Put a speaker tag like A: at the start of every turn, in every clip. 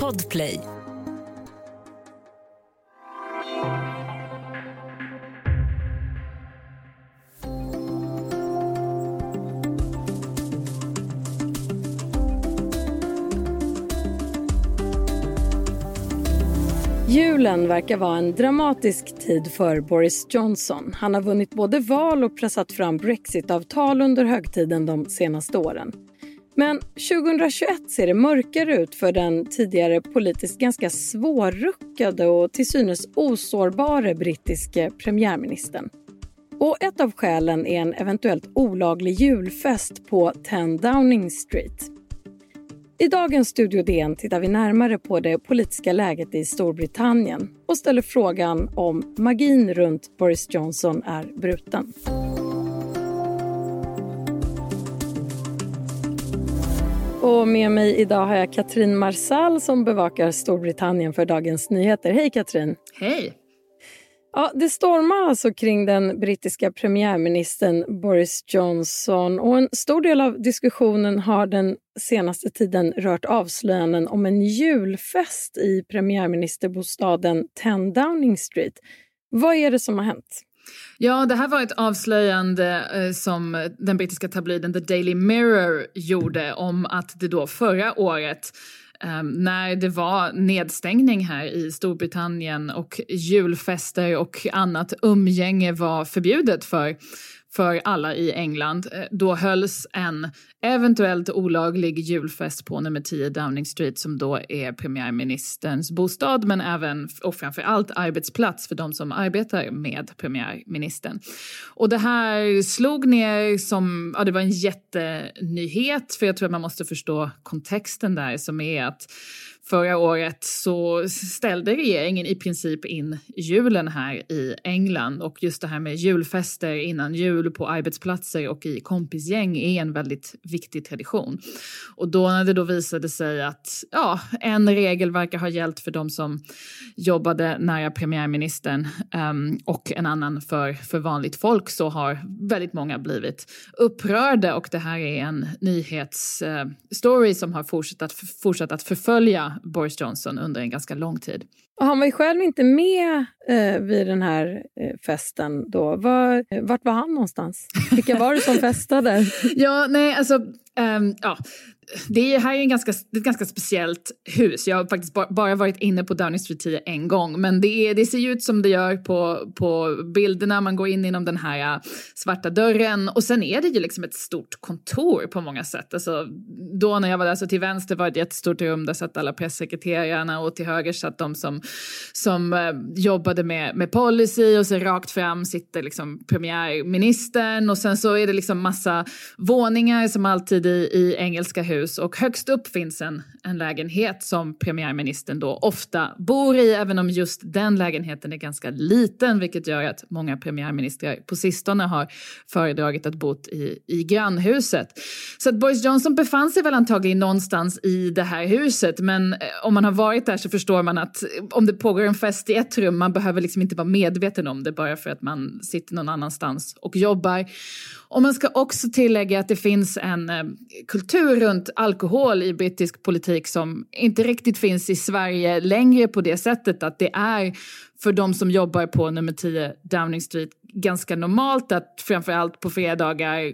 A: Podplay.
B: Julen verkar vara en dramatisk tid för Boris Johnson. Han har vunnit både val och pressat fram brexitavtal under högtiden de senaste åren. Men 2021 ser det mörkare ut för den tidigare politiskt ganska svårruckade och till synes osårbare brittiske premiärministern. Och ett av skälen är en eventuellt olaglig julfest på 10 Downing Street. I dagens Studio DN tittar vi närmare på det politiska läget i Storbritannien och ställer frågan om magin runt Boris Johnson är bruten. Och med mig idag har jag Katrin Marsall som bevakar Storbritannien för Dagens Nyheter. Hej Katrin!
C: Hej!
B: Ja, det stormar alltså kring den brittiska premiärministern Boris Johnson och en stor del av diskussionen har den senaste tiden rört avslöjanden om en julfest i premiärministerbostaden 10 Downing Street. Vad är det som har hänt?
C: Ja, det här var ett avslöjande eh, som den brittiska tabloiden The Daily Mirror gjorde om att det då förra året ehm, när det var nedstängning här i Storbritannien och julfester och annat umgänge var förbjudet för för alla i England. Eh, då hölls en eventuellt olaglig julfest på nummer 10 Downing Street som då är premiärministerns bostad men även och framför allt arbetsplats för de som arbetar med premiärministern. Och det här slog ner som, ja det var en jättenyhet för jag tror att man måste förstå kontexten där som är att Förra året så ställde regeringen i princip in julen här i England och just det här med julfester innan jul på arbetsplatser och i kompisgäng är en väldigt viktig tradition. Och då när det då visade sig att ja, en regel verkar ha gällt för de som jobbade nära premiärministern um, och en annan för, för vanligt folk så har väldigt många blivit upprörda och det här är en nyhetsstory eh, uh, som har fortsatt att, fortsatt att förfölja Boris Johnson under en ganska lång tid.
B: Och han var ju själv inte med eh, vid den här eh, festen då. Var, eh, vart var han någonstans? Vilka var det som festade?
C: ja, nej, alltså, um, ja, det här är en ganska, ett ganska speciellt hus. Jag har faktiskt bara varit inne på Downing Street 10 en gång. Men det, är, det ser ju ut som det gör på, på bilderna. Man går in genom den här äh, svarta dörren. Och sen är det ju liksom ett stort kontor på många sätt. Alltså, då när jag var där så till vänster var det ett jättestort rum. Där satt alla pressekreterarna och till höger satt de som, som eh, jobbade med, med policy. Och så rakt fram sitter liksom premiärministern. Och sen så är det liksom massa våningar som alltid i, i engelska hus och högst upp finns en, en lägenhet som premiärministern då ofta bor i även om just den lägenheten är ganska liten vilket gör att många premiärministrar på sistone har föredragit att bo i, i grannhuset. Så att Boris Johnson befann sig väl antagligen någonstans i det här huset men eh, om man har varit där så förstår man att om det pågår en fest i ett rum man behöver liksom inte vara medveten om det bara för att man sitter någon annanstans och jobbar. Och man ska också tillägga att det finns en eh, kultur runt alkohol i brittisk politik som inte riktigt finns i Sverige längre på det sättet att det är för de som jobbar på nummer 10 Downing Street ganska normalt att framförallt på fredagar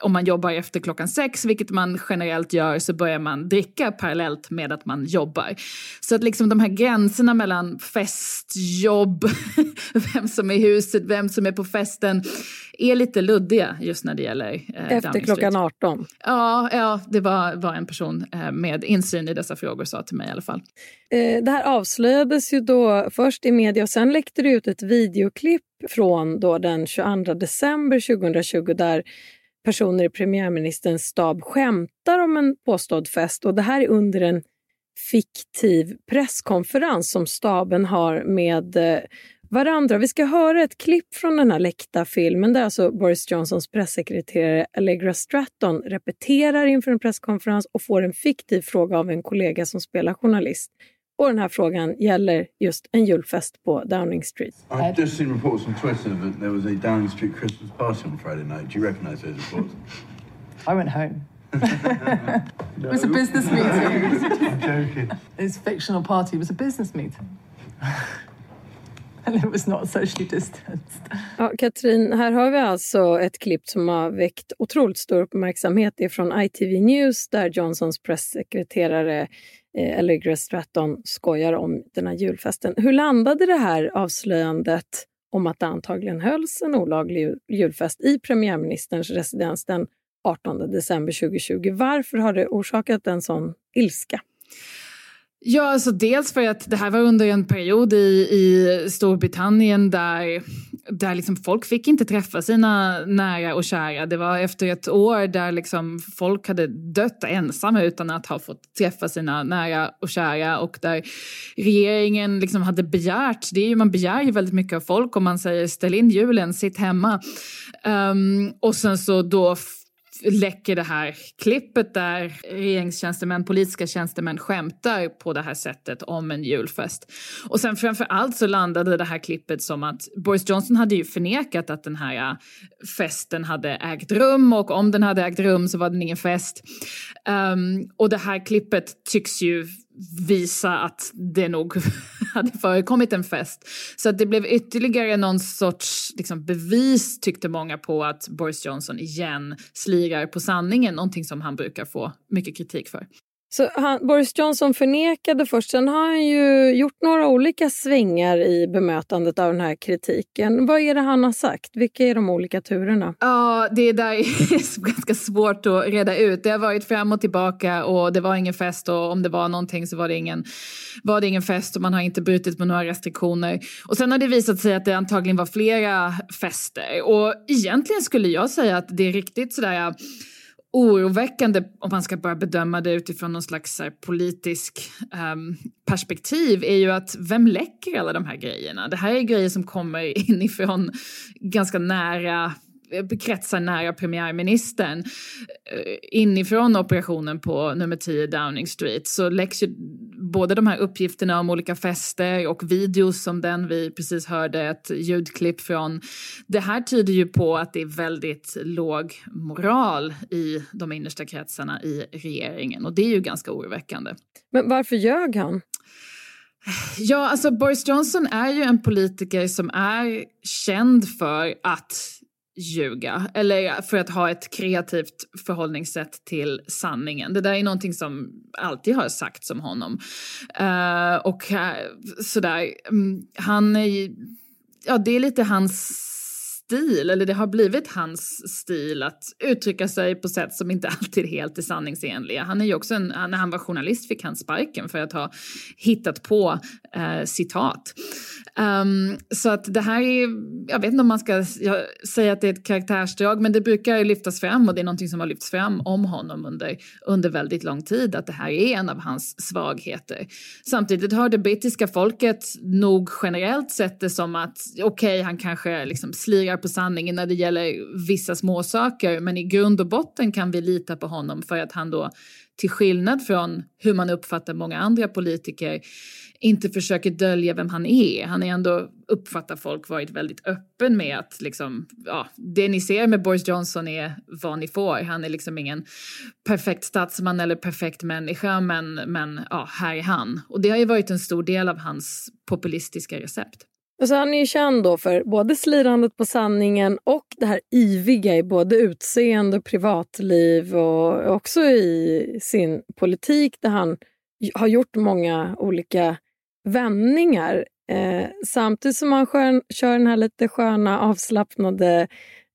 C: om man jobbar efter klockan sex, vilket man generellt gör, så börjar man dricka parallellt med att man jobbar. Så att liksom de här gränserna mellan fest, jobb, vem som är i huset, vem som är på festen, är lite luddiga just när det gäller
B: eh, Efter klockan 18?
C: Ja, ja det var, var en person eh, med insyn i dessa frågor sa till mig i alla fall.
B: Eh, det här avslöjades ju då först i media och sen läckte det ut ett videoklipp från då den 22 december 2020 där personer i premiärministerns stab skämtar om en påstådd fest och det här är under en fiktiv presskonferens som staben har med eh, varandra. Vi ska höra ett klipp från den här läckta filmen där alltså Boris Johnsons pressekreterare Allegra Stratton repeterar inför en presskonferens och får en fiktiv fråga av en kollega som spelar journalist. Och den här frågan gäller just en julfest på Downing Street.
D: I've just seen reports on Twitter that there was a Downing Street Christmas party on Friday night. Do you recognise those reports?
E: I went home. it was a business meeting.
D: joking.
A: His fictional party was a business meeting. and it was not socially.
B: Ja, Katrin, här har vi alltså ett klipp som har väckt otroligt stor uppmärksamhet. Det är från ITV News där Johnsons pressekreterare eh, Allegra Stratton skojar om den här julfesten. Hur landade det här avslöjandet om att det antagligen hölls en olaglig julfest i premiärministerns residens den 18 december 2020? Varför har det orsakat en sån ilska?
C: Ja, alltså dels för att det här var under en period i, i Storbritannien där, där liksom folk fick inte träffa sina nära och kära. Det var efter ett år där liksom folk hade dött ensamma utan att ha fått träffa sina nära och kära och där regeringen liksom hade begärt, det är ju, man begär ju väldigt mycket av folk om man säger ställ in julen, sitt hemma. Um, och sen så då läcker det här klippet där regeringstjänstemän, politiska tjänstemän skämtar på det här sättet om en julfest. Och sen framför allt så landade det här klippet som att Boris Johnson hade ju förnekat att den här äh, festen hade ägt rum och om den hade ägt rum så var den ingen fest. Um, och det här klippet tycks ju visa att det nog hade förekommit en fest. Så att det blev ytterligare någon sorts liksom, bevis, tyckte många, på att Boris Johnson igen slirar på sanningen, någonting som han brukar få mycket kritik för.
B: Så han, Boris Johnson förnekade först, sen har han ju gjort några olika svängar i bemötandet av den här kritiken. Vad är det han har sagt? Vilka är de olika turerna?
C: Ja, det där är ganska svårt att reda ut. Det har varit fram och tillbaka och det var ingen fest och om det var någonting så var det ingen, var det ingen fest och man har inte brutit med några restriktioner. Och sen har det visat sig att det antagligen var flera fester och egentligen skulle jag säga att det är riktigt sådär oroväckande om man ska börja bedöma det utifrån någon slags här, politisk um, perspektiv är ju att vem läcker alla de här grejerna? Det här är grejer som kommer inifrån ganska nära kretsar nära premiärministern eh, inifrån operationen på nummer 10 Downing Street så läcks ju både de här uppgifterna om olika fester och videos som den vi precis hörde ett ljudklipp från. Det här tyder ju på att det är väldigt låg moral i de innersta kretsarna i regeringen och det är ju ganska oroväckande.
B: Men varför ljög han?
C: Ja, alltså Boris Johnson är ju en politiker som är känd för att ljuga eller för att ha ett kreativt förhållningssätt till sanningen. Det där är någonting som alltid har sagts om honom. Uh, och uh, sådär, um, han är, ja det är lite hans stil, eller det har blivit hans stil att uttrycka sig på sätt som inte alltid är helt är sanningsenliga. Han är ju också en, när han var journalist fick han sparken för att ha hittat på eh, citat. Um, så att det här är, jag vet inte om man ska säga att det är ett karaktärsdrag, men det brukar lyftas fram och det är någonting som har lyfts fram om honom under, under väldigt lång tid, att det här är en av hans svagheter. Samtidigt har det brittiska folket nog generellt sett det som att okej, okay, han kanske liksom slirar på sanningen när det gäller vissa småsaker, men i grund och botten kan vi lita på honom för att han då, till skillnad från hur man uppfattar många andra politiker, inte försöker dölja vem han är. Han är ändå, uppfattar folk, varit väldigt öppen med att liksom, ja, det ni ser med Boris Johnson är vad ni får. Han är liksom ingen perfekt statsman eller perfekt människa, men, men ja, här är han. Och det har ju varit en stor del av hans populistiska recept.
B: Alltså han är ju känd då för både slirandet på sanningen och det här iviga i både utseende och privatliv och också i sin politik där han har gjort många olika vändningar. Eh, samtidigt som han skön, kör den här lite sköna avslappnade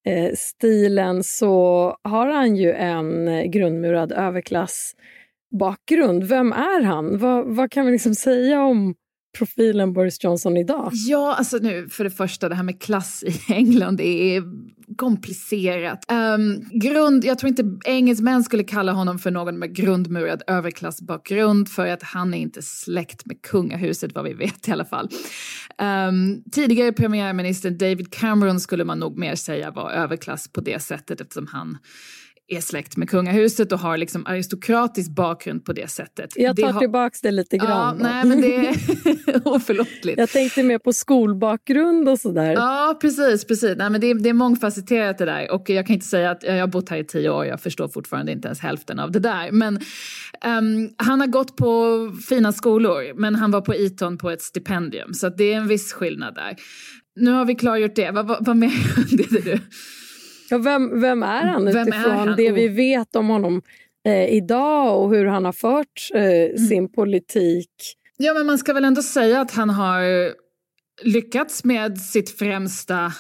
B: eh, stilen så har han ju en eh, grundmurad överklassbakgrund. Vem är han? Vad, vad kan vi liksom säga om profilen Boris Johnson idag?
C: Ja, alltså nu för det första, det här med klass i England det är komplicerat. Um, grund, jag tror inte engelsmän skulle kalla honom för någon med grundmurad överklassbakgrund för att han är inte släkt med kungahuset vad vi vet i alla fall. Um, tidigare premiärminister David Cameron skulle man nog mer säga var överklass på det sättet eftersom han är släkt med kungahuset och har liksom aristokratisk bakgrund på det sättet.
B: Jag tar
C: det
B: tillbaks det lite grann.
C: Ja, nej, men det är oförlåtligt.
B: Jag tänkte mer på skolbakgrund och sådär.
C: Ja, precis. precis. Nej, men det, är, det är mångfacetterat det där. Och jag kan inte säga att jag har bott här i tio år, jag förstår fortfarande inte ens hälften av det där. Men um, han har gått på fina skolor, men han var på Eton på ett stipendium. Så det är en viss skillnad där. Nu har vi klargjort det. Vad, vad, vad mer du?
B: Ja, vem, vem är han vem utifrån är han? det vi oh. vet om honom eh, idag och hur han har fört eh, mm. sin politik?
C: Ja, men man ska väl ändå säga att han har lyckats med sitt främsta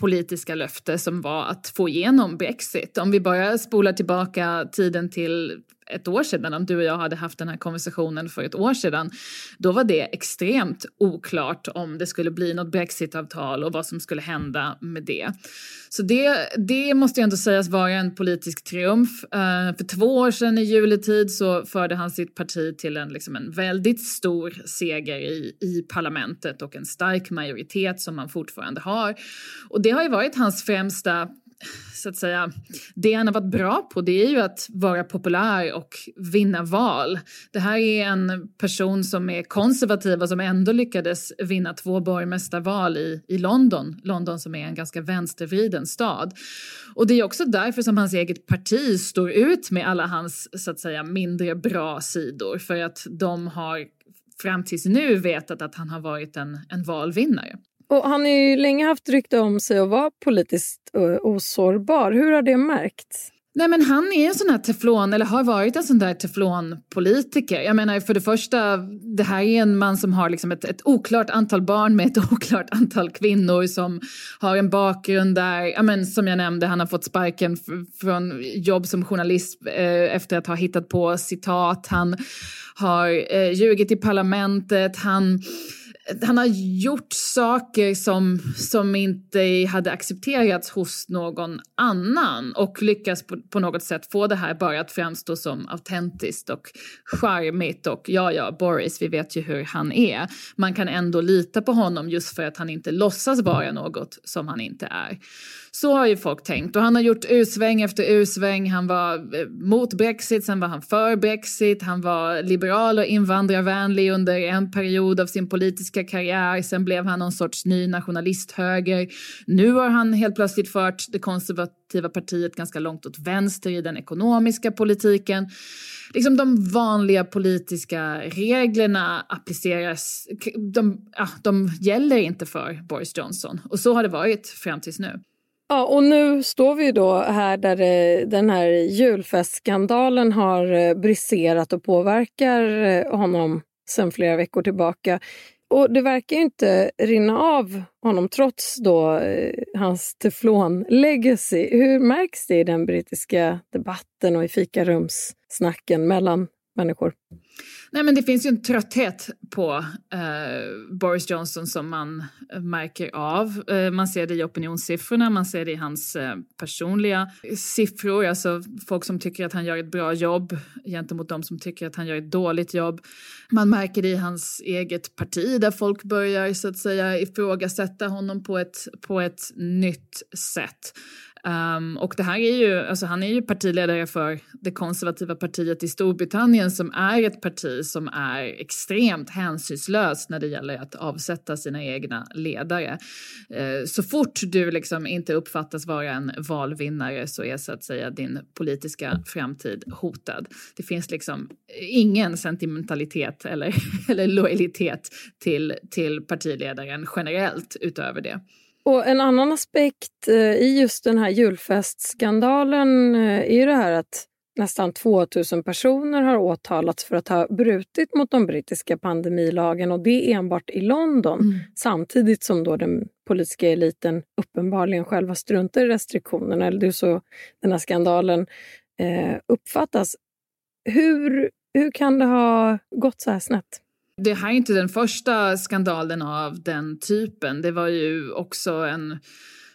C: politiska löfte som var att få igenom Brexit. Om vi bara spolar tillbaka tiden till ett år sedan, om du och jag hade haft den här konversationen för ett år sedan, då var det extremt oklart om det skulle bli något brexitavtal och vad som skulle hända med det. Så det, det måste ju ändå sägas vara en politisk triumf. Eh, för två år sedan i juletid så förde han sitt parti till en, liksom en väldigt stor seger i, i parlamentet och en stark majoritet som han fortfarande har. Och det har ju varit hans främsta så att säga, det han har varit bra på det är ju att vara populär och vinna val. Det här är en person som är konservativ och som ändå lyckades vinna två borgmästarval i, i London. London som är en ganska vänstervriden stad. Och det är också därför som hans eget parti står ut med alla hans så att säga mindre bra sidor för att de har fram tills nu vetat att han har varit en, en valvinnare.
B: Och han har ju länge haft rykte om sig att vara politiskt eh, osårbar. Hur har det märkts?
C: Nej men han är en sån här teflon, eller har varit en sån där teflonpolitiker. Jag menar för det första, det här är en man som har liksom ett, ett oklart antal barn med ett oklart antal kvinnor som har en bakgrund där, ja men som jag nämnde, han har fått sparken från jobb som journalist eh, efter att ha hittat på citat. Han har eh, ljugit i parlamentet, han han har gjort saker som, som inte hade accepterats hos någon annan och lyckats på, på något sätt få det här bara att framstå som autentiskt och charmigt och ja, ja, Boris, vi vet ju hur han är. Man kan ändå lita på honom just för att han inte låtsas vara något som han inte är. Så har ju folk tänkt. Och han har gjort U-sväng efter U-sväng. Han var eh, mot Brexit, sen var han för Brexit. Han var liberal och invandrarvänlig under en period av sin politiska karriär. Sen blev han någon sorts ny nationalisthöger. Nu har han helt plötsligt fört det konservativa partiet ganska långt åt vänster i den ekonomiska politiken liksom de vanliga politiska reglerna appliceras, de, ja, de gäller inte för Boris Johnson. Och så har det varit fram tills nu.
B: Ja, och nu står vi då här där eh, den här julfestskandalen har eh, briserat och påverkar eh, honom sedan flera veckor tillbaka. Och det verkar inte rinna av honom trots då eh, hans teflon-legacy. Hur märks det i den brittiska debatten och i fikarumssnacken mellan människor?
C: Nej, men det finns ju en trötthet på eh, Boris Johnson som man märker av. Eh, man ser det i opinionssiffrorna, man ser det i hans eh, personliga siffror, alltså folk som tycker att han gör ett bra jobb gentemot de som tycker att han gör ett dåligt jobb. Man märker det i hans eget parti där folk börjar så att säga ifrågasätta honom på ett, på ett nytt sätt. Um, och det här är ju, alltså han är ju partiledare för det konservativa partiet i Storbritannien som är ett parti som är extremt hänsynslöst när det gäller att avsätta sina egna ledare. Uh, så fort du liksom inte uppfattas vara en valvinnare så är så att säga din politiska framtid hotad. Det finns liksom ingen sentimentalitet eller, eller lojalitet till, till partiledaren generellt utöver det.
B: Och en annan aspekt eh, i just den här julfestskandalen eh, är ju det här att nästan 2000 personer har åtalats för att ha brutit mot de brittiska pandemilagen och det enbart i London mm. samtidigt som då den politiska eliten uppenbarligen själva struntar i restriktionerna. Eller det är så den här skandalen eh, uppfattas. Hur, hur kan det ha gått så här snett?
C: Det här är inte den första skandalen av den typen. Det var ju också en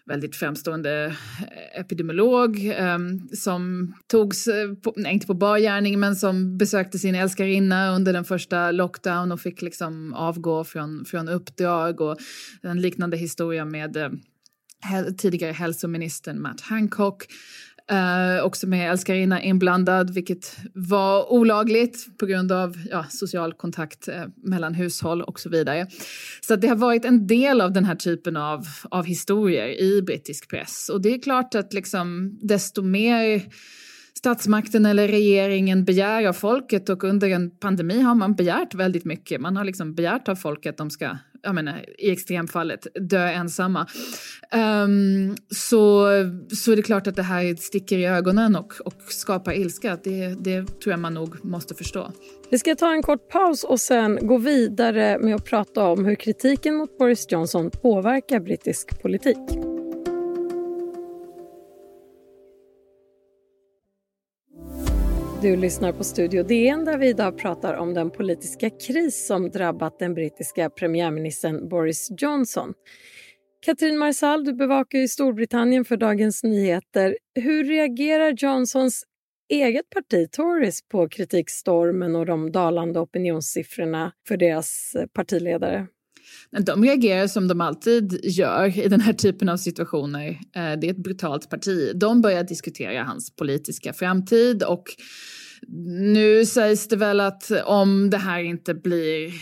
C: väldigt framstående eh, epidemiolog eh, som togs, eh, på, nej, inte på bar gärning, men som besökte sin älskarinna under den första lockdown och fick liksom avgå från, från uppdrag och en liknande historia med eh, tidigare hälsoministern Matt Hancock. Eh, också med älskarinna inblandad, vilket var olagligt på grund av ja, social kontakt eh, mellan hushåll och så vidare. Så det har varit en del av den här typen av, av historier i brittisk press. Och det är klart att liksom, desto mer statsmakten eller regeringen begär av folket och under en pandemi har man begärt väldigt mycket. Man har liksom begärt av folket att de ska, jag menar, i extremfallet, dö ensamma. Um, så, så är det klart att det här sticker i ögonen och, och skapar ilska. Det, det tror jag man nog måste förstå.
B: Vi ska ta en kort paus och sen gå vidare med att prata om hur kritiken mot Boris Johnson påverkar brittisk politik. Du lyssnar på Studio DN där vi idag pratar om den politiska kris som drabbat den brittiska premiärministern Boris Johnson. Katrin Marsall, du bevakar ju Storbritannien för Dagens Nyheter. Hur reagerar Johnsons eget parti, Tories, på kritikstormen och de dalande opinionssiffrorna för deras partiledare?
C: De reagerar som de alltid gör i den här typen av situationer. Eh, det är ett brutalt parti. De börjar diskutera hans politiska framtid och nu sägs det väl att om det här inte blir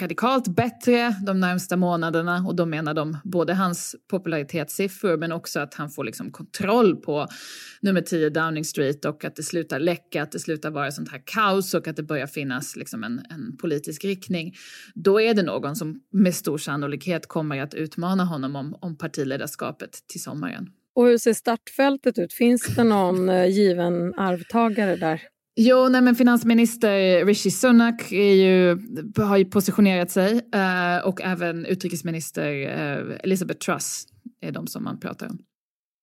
C: radikalt bättre de närmsta månaderna och då menar de både hans popularitetssiffror men också att han får liksom kontroll på nummer 10 Downing Street och att det slutar läcka, att det slutar vara sånt här kaos och att det börjar finnas liksom en, en politisk riktning. Då är det någon som med stor sannolikhet kommer att utmana honom om, om partiledarskapet till sommaren.
B: Och hur ser startfältet ut? Finns det någon eh, given arvtagare där?
C: Jo, nej, men finansminister Rishi Sunak är ju, har ju positionerat sig eh, och även utrikesminister eh, Elizabeth Truss är de som man pratar om.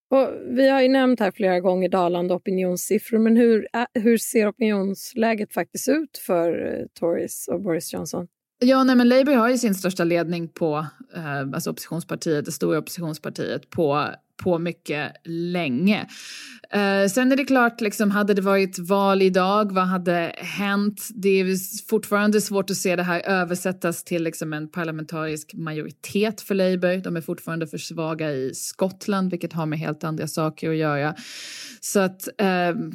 B: Och vi har ju nämnt här flera gånger dalande opinionssiffror, men hur, hur ser opinionsläget faktiskt ut för Tories och Boris Johnson?
C: Ja, nej, men Labour har ju sin största ledning på, eh, alltså oppositionspartiet, det stora oppositionspartiet, på på mycket länge. Uh, sen är det klart, liksom, hade det varit val idag, vad hade hänt? Det är fortfarande svårt att se det här översättas till liksom, en parlamentarisk majoritet för Labour. De är fortfarande för svaga i Skottland, vilket har med helt andra saker att göra. Så att um,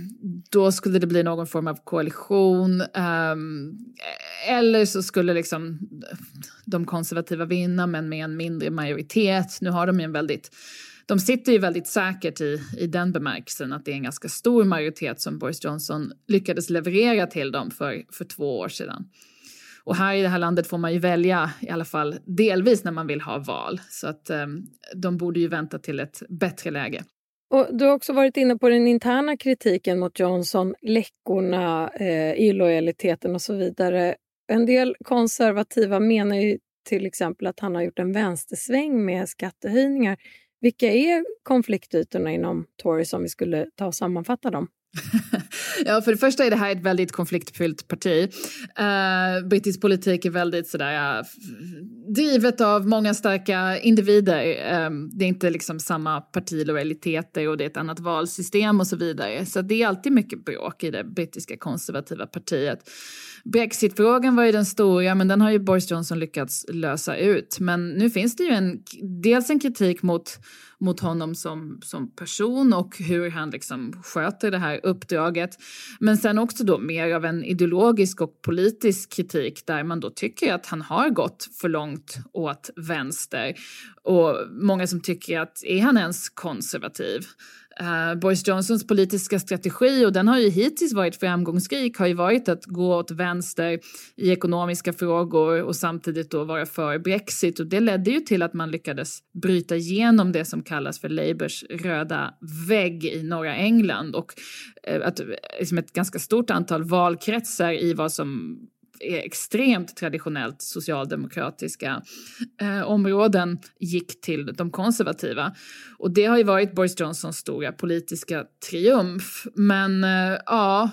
C: då skulle det bli någon form av koalition. Um, eller så skulle liksom de konservativa vinna, men med en mindre majoritet. Nu har de ju en väldigt de sitter ju väldigt säkert i, i den bemärkelsen att det är en ganska stor majoritet som Boris Johnson lyckades leverera till dem för, för två år sedan. Och här i det här landet får man ju välja, i alla fall delvis när man vill ha val. Så att um, de borde ju vänta till ett bättre läge.
B: Och du har också varit inne på den interna kritiken mot Johnson, läckorna, eh, illojaliteten och så vidare. En del konservativa menar ju till exempel att han har gjort en vänstersväng med skattehöjningar. Vilka är konfliktytorna inom Tories om vi skulle ta och sammanfatta dem?
C: ja, för det första är det här ett väldigt konfliktfyllt parti. Uh, brittisk politik är väldigt sådär, uh, drivet av många starka individer. Um, det är inte liksom samma partilojaliteter och det är ett annat valsystem och så vidare. Så det är alltid mycket bråk i det brittiska konservativa partiet. Brexitfrågan var ju den stora, men den har ju Boris Johnson lyckats lösa ut. Men nu finns det ju en, dels en kritik mot mot honom som, som person och hur han liksom sköter det här uppdraget. Men sen också då mer av en ideologisk och politisk kritik där man då tycker att han har gått för långt åt vänster. Och många som tycker att är han ens konservativ? Uh, Boris Johnsons politiska strategi, och den har ju hittills varit framgångsrik, har ju varit att gå åt vänster i ekonomiska frågor och samtidigt då vara för Brexit. Och det ledde ju till att man lyckades bryta igenom det som kallas för Labours röda vägg i norra England och uh, att eh, liksom ett ganska stort antal valkretsar i vad som är extremt traditionellt socialdemokratiska eh, områden gick till de konservativa. Och det har ju varit Boris Johnsons stora politiska triumf. Men eh, ja,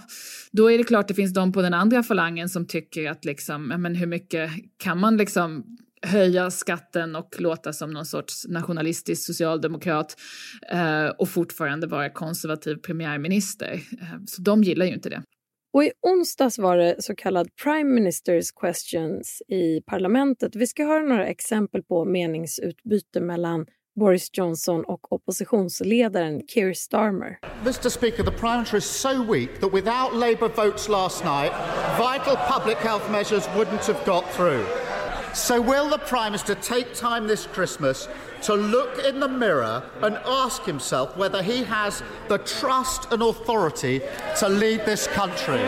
C: då är det klart det finns de på den andra falangen som tycker att liksom, men hur mycket kan man liksom höja skatten och låta som någon sorts nationalistisk socialdemokrat eh, och fortfarande vara konservativ premiärminister. Eh, så de gillar ju inte det.
B: Och i onsdags var det så kallad Prime Ministers Questions i parlamentet. Vi ska höra några exempel på meningsutbyte mellan Boris Johnson och oppositionsledaren Keir Starmer.
E: Mr Speaker, the Prime Minister is so weak that without Labour votes last night, vital public health measures wouldn't have got through. So will the Prime Minister take time this Christmas to look in the mirror and ask himself whether he has the trust and authority to lead this country?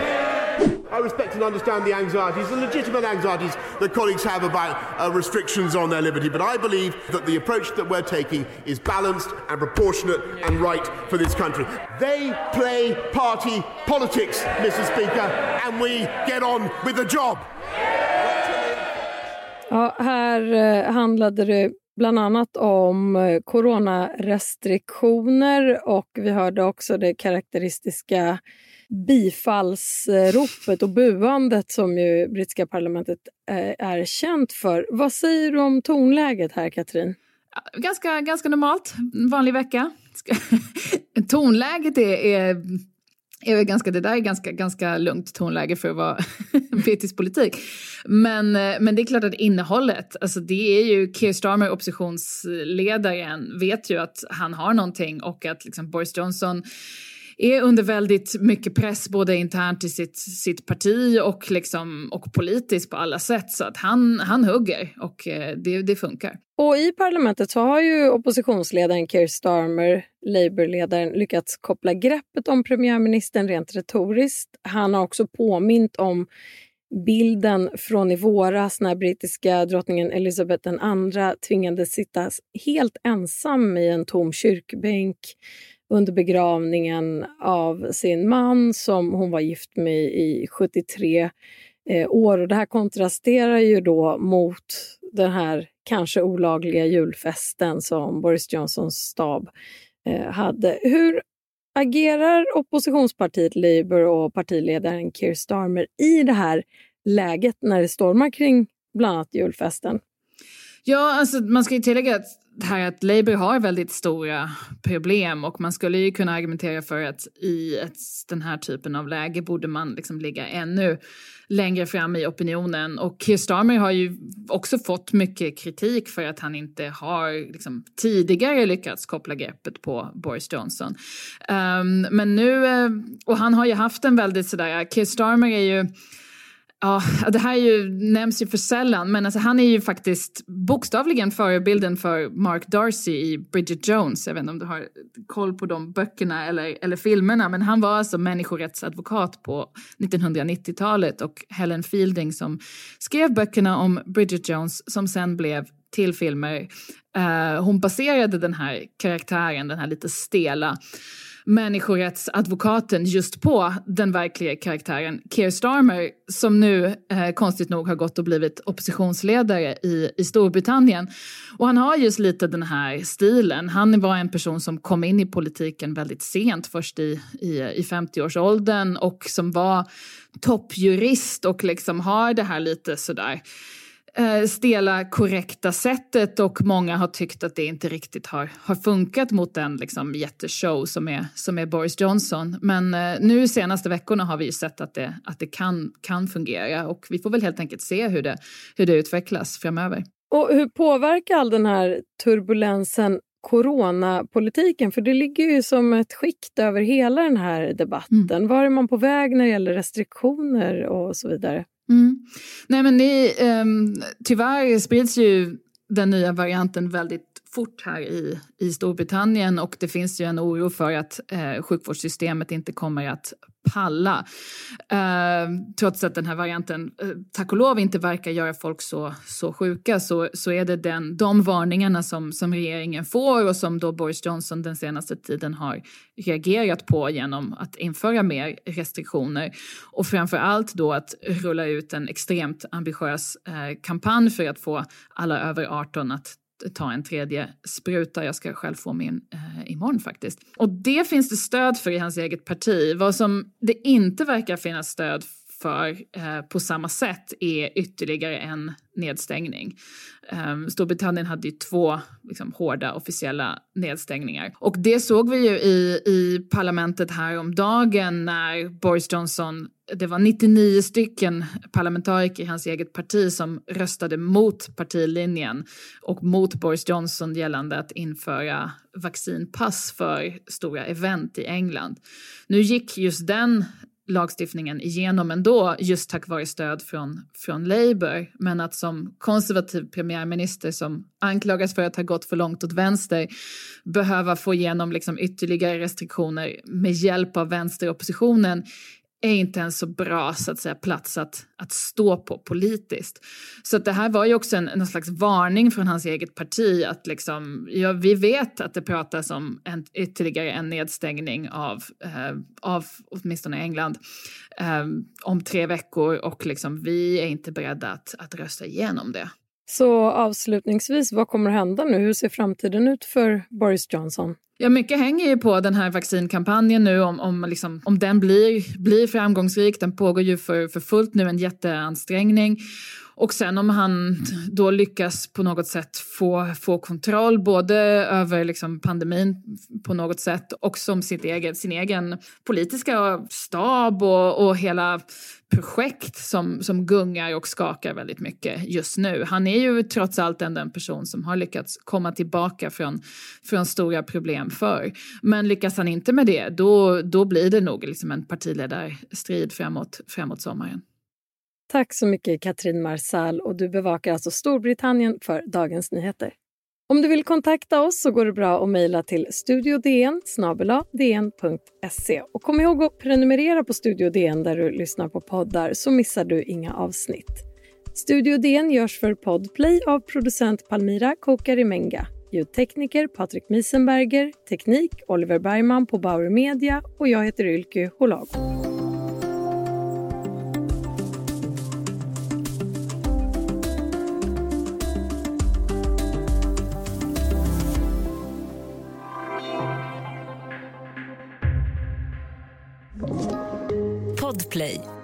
F: I respect and understand the anxieties, the legitimate anxieties that colleagues have about uh, restrictions on their liberty, but I believe that the approach that we're taking is balanced and proportionate and right for this country. They play party politics, Mr Speaker, and we get on with the job.
B: Ja, här eh, handlade det bland annat om eh, coronarestriktioner och vi hörde också det karaktäristiska bifallsropet och buandet som ju brittiska parlamentet eh, är känt för. Vad säger du om tonläget här, Katrin?
C: Ganska, ganska normalt, vanlig vecka. Tonläget är, är är väl ganska, det där är ganska, ganska lugnt tonläge för att vara brittisk politik. Men, eh, men det är klart att innehållet, alltså det är ju Keir Starmer, oppositionsledaren, vet ju att han har någonting och att liksom Boris Johnson är under väldigt mycket press både internt i sitt, sitt parti och, liksom, och politiskt på alla sätt. Så att han, han hugger och eh, det, det funkar.
B: Och i parlamentet så har ju oppositionsledaren Keir Starmer, Labourledaren, lyckats koppla greppet om premiärministern rent retoriskt. Han har också påmint om bilden från i våras när brittiska drottningen Elizabeth II tvingades sitta helt ensam i en tom kyrkbänk under begravningen av sin man som hon var gift med i 73 eh, år. Och det här kontrasterar ju då mot den här kanske olagliga julfesten som Boris Johnsons stab eh, hade. Hur agerar oppositionspartiet Labour och partiledaren Keir Starmer i det här läget när det stormar kring bland annat julfesten?
C: Ja, alltså man ska ju tillägga att det här att Labour har väldigt stora problem och man skulle ju kunna argumentera för att i ett, den här typen av läge borde man liksom ligga ännu längre fram i opinionen. Och Keir Starmer har ju också fått mycket kritik för att han inte har liksom, tidigare lyckats koppla greppet på Boris Johnson. Um, men nu, eh, och han har ju haft en väldigt sådär, Keir Starmer är ju Ja, det här ju, nämns ju för sällan, men alltså han är ju faktiskt bokstavligen förebilden för Mark Darcy i Bridget Jones. Jag vet inte om du har koll på de böckerna eller, eller filmerna, men han var alltså människorättsadvokat på 1990-talet och Helen Fielding som skrev böckerna om Bridget Jones som sen blev till filmer. Uh, hon baserade den här karaktären, den här lite stela människorättsadvokaten just på den verkliga karaktären Keir Starmer som nu eh, konstigt nog har gått och blivit oppositionsledare i, i Storbritannien. Och han har just lite den här stilen. Han var en person som kom in i politiken väldigt sent, först i, i, i 50-årsåldern och som var toppjurist och liksom har det här lite sådär Eh, stela korrekta sättet och många har tyckt att det inte riktigt har, har funkat mot den liksom, jätteshow som är, som är Boris Johnson. Men eh, nu senaste veckorna har vi ju sett att det, att det kan, kan fungera och vi får väl helt enkelt se hur det, hur det utvecklas framöver.
B: Och hur påverkar all den här turbulensen coronapolitiken? För det ligger ju som ett skikt över hela den här debatten. Mm. Var är man på väg när det gäller restriktioner och så vidare?
C: Mm. Nej men det, um, tyvärr sprids ju den nya varianten väldigt fort här i, i Storbritannien och det finns ju en oro för att eh, sjukvårdssystemet inte kommer att palla. Eh, trots att den här varianten, eh, tack och lov, inte verkar göra folk så, så sjuka så, så är det den, de varningarna som, som regeringen får och som då Boris Johnson den senaste tiden har reagerat på genom att införa mer restriktioner och framför allt då att rulla ut en extremt ambitiös eh, kampanj för att få alla över 18 att ta en tredje spruta. Jag ska själv få min eh, imorgon faktiskt. Och det finns det stöd för i hans eget parti. Vad som det inte verkar finnas stöd för eh, på samma sätt är ytterligare en nedstängning. Ehm, Storbritannien hade ju två liksom, hårda officiella nedstängningar. Och det såg vi ju i, i parlamentet här om dagen när Boris Johnson det var 99 stycken parlamentariker i hans eget parti som röstade mot partilinjen och mot Boris Johnson gällande att införa vaccinpass för stora event i England. Nu gick just den lagstiftningen igenom ändå just tack vare stöd från, från Labour. Men att som konservativ premiärminister som anklagas för att ha gått för långt åt vänster behöva få igenom liksom ytterligare restriktioner med hjälp av vänsteroppositionen är inte en så bra så att säga, plats att, att stå på politiskt. Så att det här var ju också en, någon slags varning från hans eget parti att liksom, ja, vi vet att det pratas om en, ytterligare en nedstängning av, eh, av åtminstone England eh, om tre veckor och liksom, vi är inte beredda att, att rösta igenom det.
B: Så avslutningsvis, vad kommer att hända nu? Hur ser framtiden ut för Boris Johnson?
C: Ja, mycket hänger ju på den här vaccinkampanjen nu om, om, liksom, om den blir, blir framgångsrik. Den pågår ju för, för fullt nu, en jätteansträngning. Och sen om han då lyckas på något sätt få, få kontroll både över liksom pandemin på något sätt och som sitt egen, sin egen politiska stab och, och hela projekt som, som gungar och skakar väldigt mycket just nu. Han är ju trots allt ändå en person som har lyckats komma tillbaka från, från stora problem för. Men lyckas han inte med det, då, då blir det nog liksom en partiledarstrid framåt, framåt sommaren.
B: Tack så mycket Katrin Marsal och du bevakar alltså Storbritannien för Dagens Nyheter. Om du vill kontakta oss så går det bra att mejla till studiodn dn.se. Och kom ihåg att prenumerera på Studio DN där du lyssnar på poddar så missar du inga avsnitt. Studio DN görs för Podplay av producent Palmira Kokarimenga, ljudtekniker Patrik Miesenberger, teknik Oliver Bergman på Bauer Media och jag heter Ylke Holago.
G: Podplay